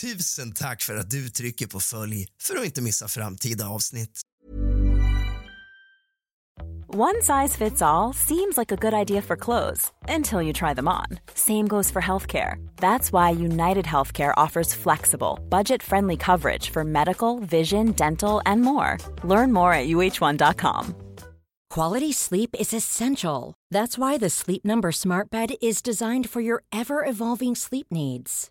Tusen tack för att du trycker på följ för att inte missa framtida avsnitt. One size fits all seems like a good idea for clothes until you try them on. Same goes for healthcare. That's why United Healthcare offers flexible, budget friendly coverage for medical, vision, dental, and more. Learn more at uh1.com. Quality sleep is essential. That's why the Sleep Number Smart Bed is designed for your ever evolving sleep needs.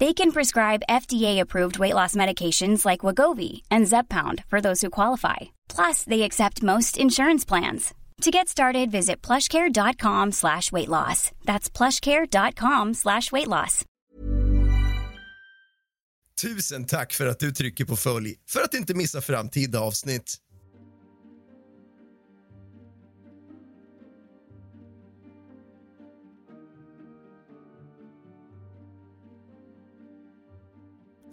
They can prescribe FDA-approved weight loss medications like Wagovi and Zepbound for those who qualify. Plus, they accept most insurance plans. To get started, visit plushcare.com slash weight loss. That's plushcare.com slash weight loss. Tusen tack för att du trycker på följ för att inte missa framtida avsnitt.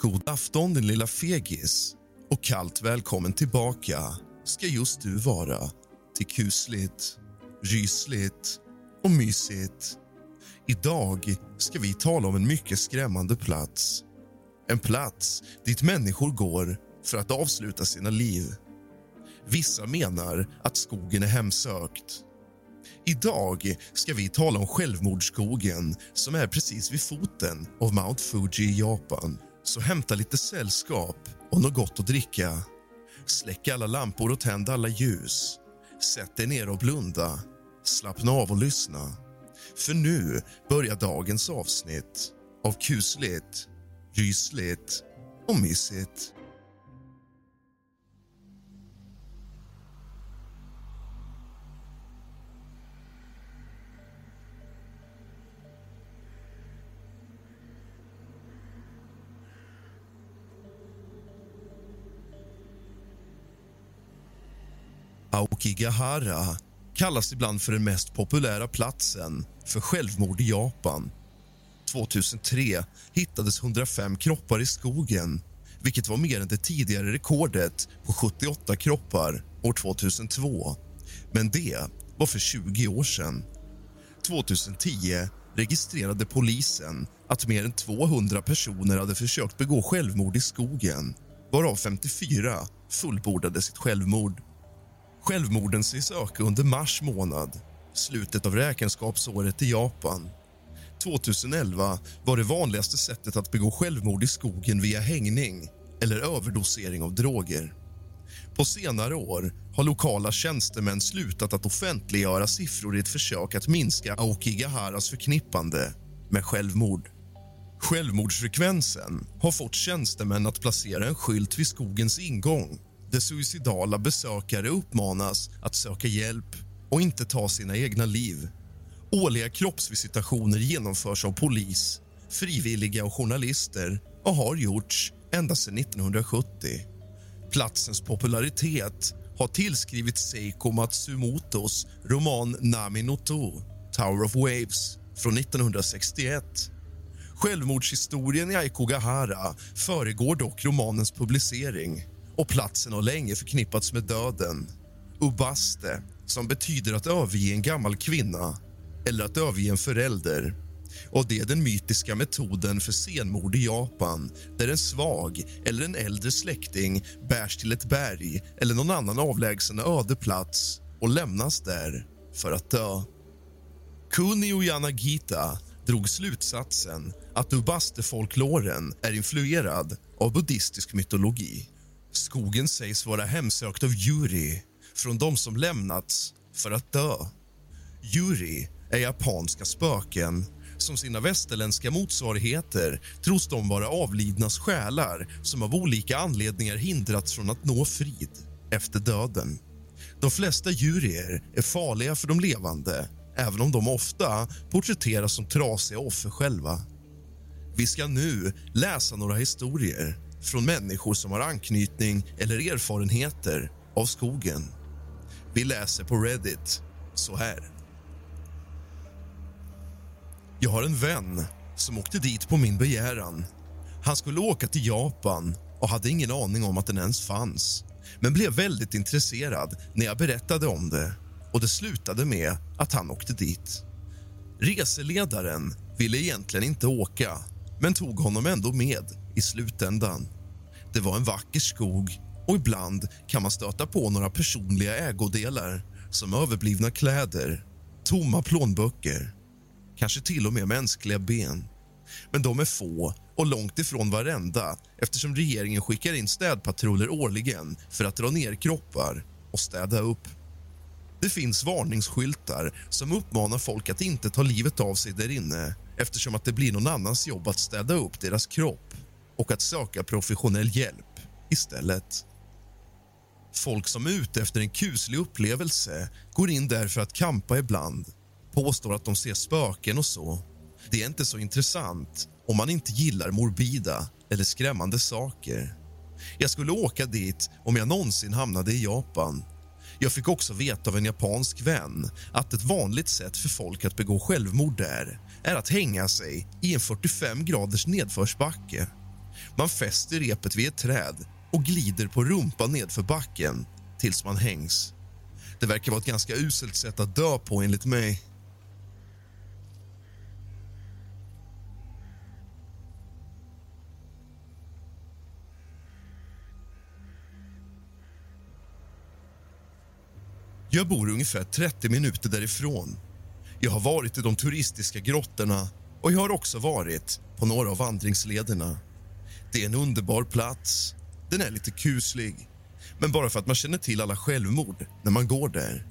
God afton, din lilla fegis. Och kallt välkommen tillbaka ska just du vara till kusligt, rysligt och mysigt. Idag ska vi tala om en mycket skrämmande plats. En plats dit människor går för att avsluta sina liv. Vissa menar att skogen är hemsökt. Idag ska vi tala om självmordsskogen som är precis vid foten av Mount Fuji i Japan. Så hämta lite sällskap och något gott att dricka. Släck alla lampor och tänd alla ljus. Sätt dig ner och blunda. Slappna av och lyssna. För nu börjar dagens avsnitt av kusligt, rysligt och mysigt. Aokigahara kallas ibland för den mest populära platsen för självmord i Japan. 2003 hittades 105 kroppar i skogen vilket var mer än det tidigare rekordet på 78 kroppar år 2002. Men det var för 20 år sedan. 2010 registrerade polisen att mer än 200 personer hade försökt begå självmord i skogen varav 54 fullbordade sitt självmord. Självmorden sägs öka under mars månad, slutet av räkenskapsåret i Japan. 2011 var det vanligaste sättet att begå självmord i skogen via hängning eller överdosering av droger. På senare år har lokala tjänstemän slutat att offentliggöra siffror i ett försök att minska Aokigaharas förknippande med självmord. Självmordsfrekvensen har fått tjänstemän att placera en skylt vid skogens ingång där suicidala besökare uppmanas att söka hjälp och inte ta sina egna liv. Årliga kroppsvisitationer genomförs av polis, frivilliga och journalister och har gjorts ända sedan 1970. Platsens popularitet har tillskrivits Seiko Matsumotos roman Nami no To, Tower of Waves från 1961. Självmordshistorien i Aikogahara föregår dock romanens publicering och platsen har länge förknippats med döden. Ubaste, som betyder att överge en gammal kvinna eller att överge en förälder. Och Det är den mytiska metoden för senmord i Japan där en svag eller en äldre släkting bärs till ett berg eller någon annan avlägsen öde plats och lämnas där för att dö. Kunio Yanagita drog slutsatsen att Ubaste-folkloren är influerad av buddhistisk mytologi. Skogen sägs vara hemsökt av yuri från de som lämnats för att dö. Yuri är japanska spöken Som sina västerländska motsvarigheter tros de vara avlidnas själar som av olika anledningar hindrats från att nå frid efter döden. De flesta djurier är farliga för de levande även om de ofta porträtteras som trasiga offer själva. Vi ska nu läsa några historier från människor som har anknytning eller erfarenheter av skogen. Vi läser på Reddit så här. Jag har en vän som åkte dit på min begäran. Han skulle åka till Japan och hade ingen aning om att den ens fanns men blev väldigt intresserad när jag berättade om det och det slutade med att han åkte dit. Reseledaren ville egentligen inte åka men tog honom ändå med i slutändan. Det var en vacker skog och ibland kan man stöta på några personliga ägodelar som överblivna kläder, tomma plånböcker kanske till och med mänskliga ben. Men de är få och långt ifrån varenda eftersom regeringen skickar in städpatruller årligen för att dra ner kroppar och städa upp. Det finns varningsskyltar som uppmanar folk att inte ta livet av sig där inne eftersom att det blir någon annans jobb att städa upp deras kropp och att söka professionell hjälp istället. Folk som är ute efter en kuslig upplevelse går in där för att kampa ibland påstår att de ser spöken och så. Det är inte så intressant om man inte gillar morbida eller skrämmande saker. Jag skulle åka dit om jag någonsin hamnade i Japan. Jag fick också veta av en japansk vän att ett vanligt sätt för folk att begå självmord där är att hänga sig i en 45 graders nedförsbacke. Man fäster repet vid ett träd och glider på rumpan nedför backen tills man hängs. Det verkar vara ett ganska uselt sätt att dö på, enligt mig. Jag bor ungefär 30 minuter därifrån. Jag har varit i de turistiska grottorna och jag har också varit på några av vandringslederna. Det är en underbar plats. Den är lite kuslig, men bara för att man känner till alla självmord när man går där.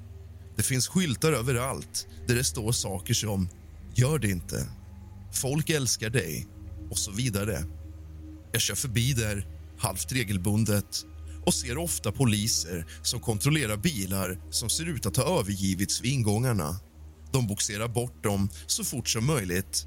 Det finns skyltar överallt där det står saker som “Gör det inte”, “Folk älskar dig” och så vidare. Jag kör förbi där halvt regelbundet och ser ofta poliser som kontrollerar bilar som ser ut att ha övergivits vid ingångarna. De boxerar bort dem så fort som möjligt.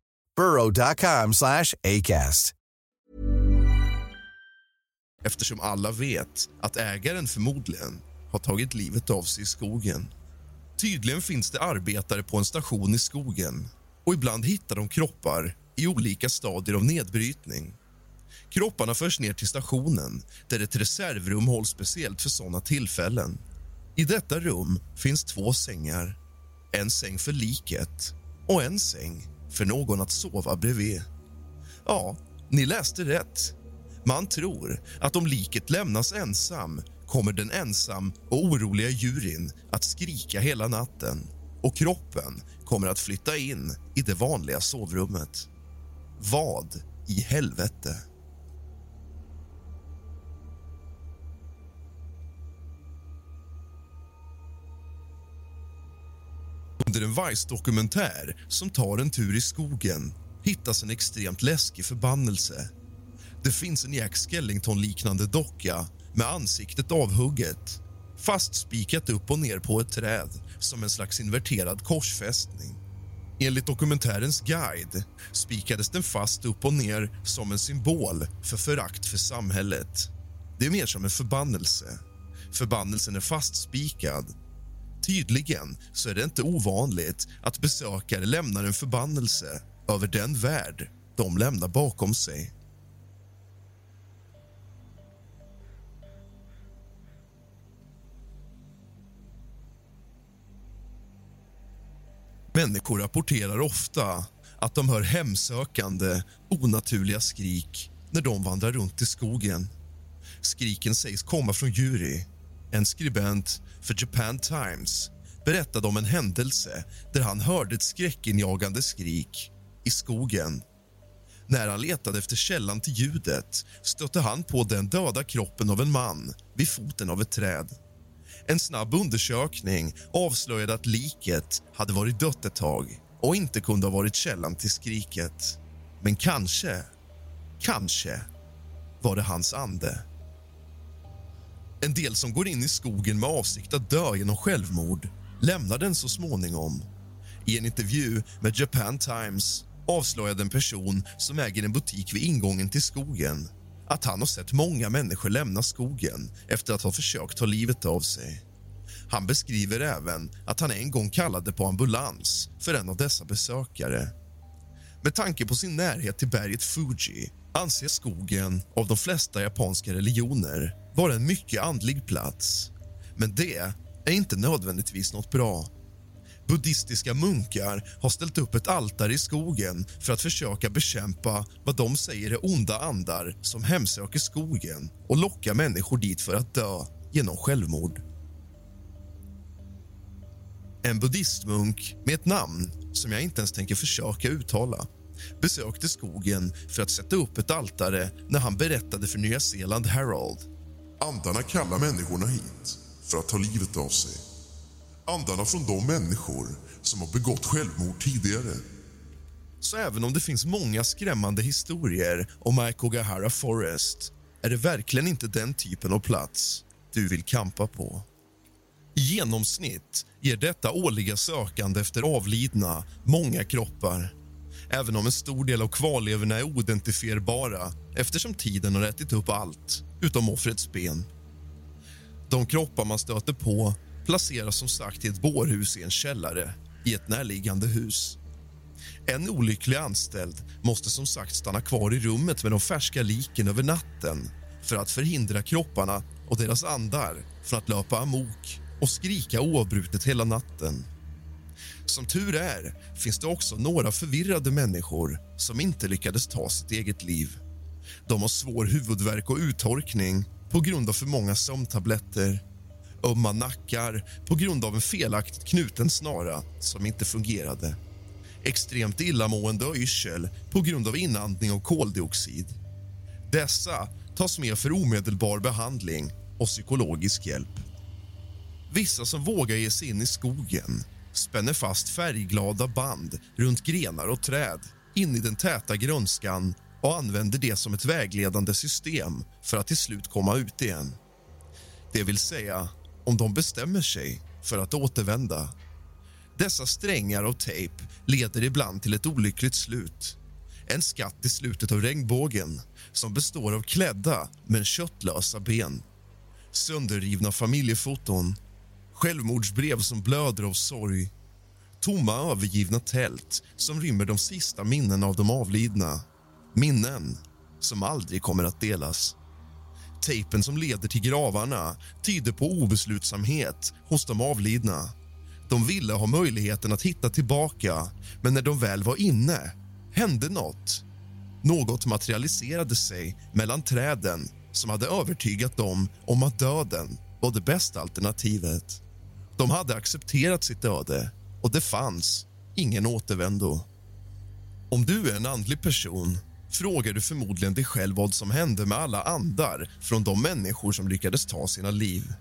burrow.com slash ACAST. eftersom alla vet att ägaren förmodligen har tagit livet av sig i skogen. Tydligen finns det arbetare på en station i skogen och ibland hittar de kroppar i olika stadier av nedbrytning. Kropparna förs ner till stationen där ett reservrum hålls speciellt för såna tillfällen. I detta rum finns två sängar. En säng för liket och en säng för någon att sova bredvid. Ja, ni läste rätt. Man tror att om liket lämnas ensam kommer den ensam och oroliga juryn att skrika hela natten och kroppen kommer att flytta in i det vanliga sovrummet. Vad i helvete? Under en Vice-dokumentär som tar en tur i skogen hittas en extremt läskig förbannelse. Det finns en Jack Skellington-liknande docka med ansiktet avhugget fastspikat upp och ner på ett träd som en slags inverterad korsfästning. Enligt dokumentärens guide spikades den fast upp och ner som en symbol för förakt för samhället. Det är mer som en förbannelse. Förbannelsen är fastspikad. Tydligen så är det inte ovanligt att besökare lämnar en förbannelse över den värld de lämnar bakom sig. Människor rapporterar ofta att de hör hemsökande, onaturliga skrik när de vandrar runt i skogen. Skriken sägs komma från Yuri. En skribent för Japan Times berättade om en händelse där han hörde ett skräckinjagande skrik i skogen. När han letade efter källan till ljudet stötte han på den döda kroppen av en man vid foten av ett träd. En snabb undersökning avslöjade att liket hade varit dött ett tag och inte kunde ha varit källan till skriket. Men kanske, kanske var det hans ande. En del som går in i skogen med avsikt att dö genom självmord lämnar den så småningom. I en intervju med Japan Times avslöjade en person som äger en butik vid ingången till skogen att han har sett många människor lämna skogen efter att ha försökt ta livet av sig. Han beskriver även att han en gång kallade på ambulans för en av dessa besökare. Med tanke på sin närhet till berget Fuji anses skogen av de flesta japanska religioner vara en mycket andlig plats. Men det är inte nödvändigtvis något bra. Buddhistiska munkar har ställt upp ett altare i skogen för att försöka bekämpa vad de säger är onda andar som hemsöker skogen och lockar människor dit för att dö genom självmord. En buddhistmunk med ett namn som jag inte ens tänker försöka uttala besökte skogen för att sätta upp ett altare när han berättade för Nya Zeeland Herald. Andarna kallar människorna hit för att ta livet av sig. Andarna från de människor som har begått självmord tidigare. Så även om det finns många skrämmande historier om Aikogahara Forest är det verkligen inte den typen av plats du vill kampa på. I genomsnitt ger detta årliga sökande efter avlidna många kroppar även om en stor del av kvarlevorna är oidentifierbara eftersom tiden har ätit upp allt utom offrets ben. De kroppar man stöter på placeras som sagt i ett bårhus i en källare i ett närliggande hus. En olycklig anställd måste som sagt stanna kvar i rummet med de färska liken över natten för att förhindra kropparna och deras andar från att löpa amok och skrika oavbrutet hela natten. Som tur är finns det också några förvirrade människor som inte lyckades ta sitt eget liv. De har svår huvudvärk och uttorkning på grund av för många sömntabletter ömma nackar på grund av en felaktigt knuten snara som inte fungerade extremt illamående och yrsel på grund av inandning av koldioxid. Dessa tas med för omedelbar behandling och psykologisk hjälp. Vissa som vågar ge sig in i skogen spänner fast färgglada band runt grenar och träd in i den täta grönskan och använder det som ett vägledande system för att till slut komma ut igen. Det vill säga, om de bestämmer sig för att återvända. Dessa strängar av tejp leder ibland till ett olyckligt slut. En skatt i slutet av regnbågen som består av klädda men köttlösa ben sönderrivna familjefoton självmordsbrev som blöder av sorg Tomma, övergivna tält som rymmer de sista minnen av de avlidna. Minnen som aldrig kommer att delas. Tejpen som leder till gravarna tyder på obeslutsamhet hos de avlidna. De ville ha möjligheten att hitta tillbaka, men när de väl var inne hände något. Något materialiserade sig mellan träden som hade övertygat dem om att döden var det bästa alternativet. De hade accepterat sitt öde och det fanns ingen återvändo. Om du är en andlig person frågar du förmodligen dig själv vad som hände med alla andar från de människor som lyckades ta sina liv.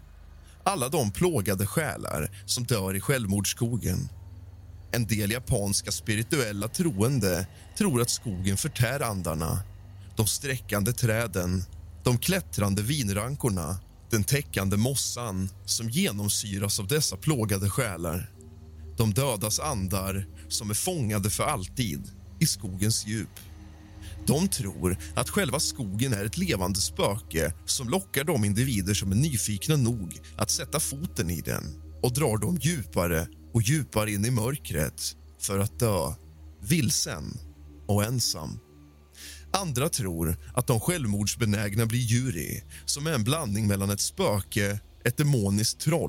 Alla de plågade själar som dör i självmordsskogen. En del japanska spirituella troende tror att skogen förtär andarna. De sträckande träden, de klättrande vinrankorna den täckande mossan som genomsyras av dessa plågade själar. De dödas andar som är fångade för alltid i skogens djup. De tror att själva skogen är ett levande spöke som lockar de individer som är nyfikna nog att sätta foten i den och drar dem djupare och djupare in i mörkret för att dö vilsen och ensam. Andra tror att de självmordsbenägna blir djuri som är en blandning mellan ett spöke, ett demoniskt troll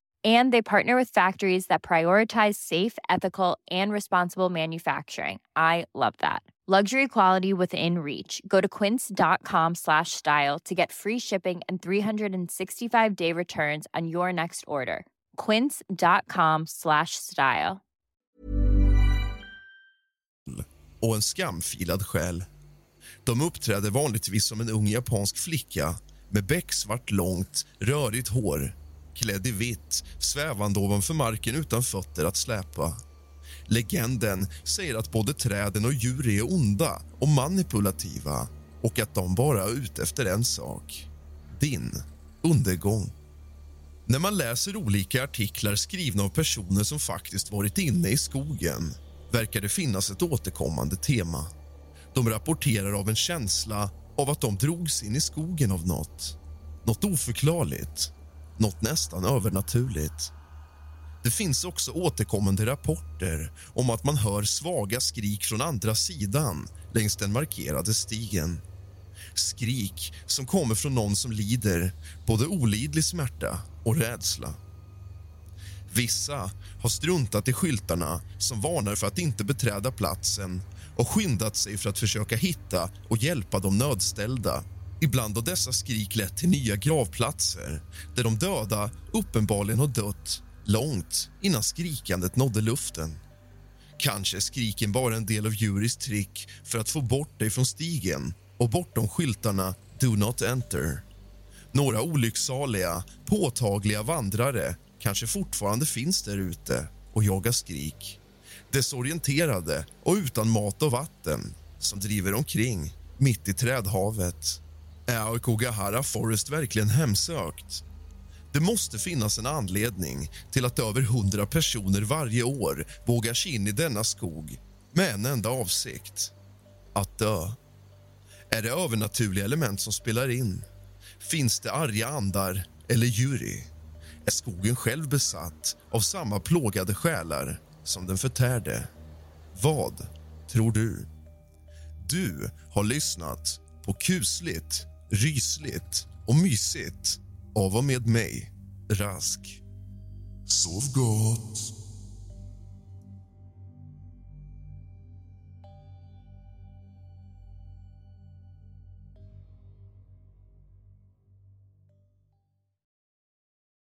and they partner with factories that prioritize safe ethical and responsible manufacturing. I love that. Luxury quality within reach. Go to quince.com slash style to get free shipping and 365 day returns on your next order. quince.com slash style. Och en skamfilad själ. De uppträder vanligtvis som en ung japansk flicka med becksvart långt, rörigt hår klädd i vitt, svävande ovanför marken utan fötter att släpa. Legenden säger att både träden och djur är onda och manipulativa och att de bara är ute efter en sak din undergång. När man läser olika artiklar skrivna av personer som faktiskt varit inne i skogen verkar det finnas ett återkommande tema. De rapporterar av en känsla av att de drogs in i skogen av nåt. Något oförklarligt något nästan övernaturligt. Det finns också återkommande rapporter om att man hör svaga skrik från andra sidan längs den markerade stigen. Skrik som kommer från någon som lider både olidlig smärta och rädsla. Vissa har struntat i skyltarna som varnar för att inte beträda platsen och skyndat sig för att försöka hitta och hjälpa de nödställda Ibland har dessa skrik lett till nya gravplatser där de döda uppenbarligen har dött långt innan skrikandet nådde luften. Kanske är skriken bara en del av Juris trick för att få bort dig från stigen och bortom skyltarna Do not enter. Några olycksaliga, påtagliga vandrare kanske fortfarande finns där ute och jagar skrik. Desorienterade och utan mat och vatten som driver omkring mitt i trädhavet. Är Aokigahara Forest verkligen hemsökt? Det måste finnas en anledning till att över hundra personer varje år vågar sig in i denna skog med en enda avsikt att dö. Är det övernaturliga element som spelar in? Finns det arga andar eller djur? Är skogen själv besatt av samma plågade själar som den förtärde? Vad tror du? Du har lyssnat på kusligt rysligt och mysigt av och med mig, Rask. Sov gott.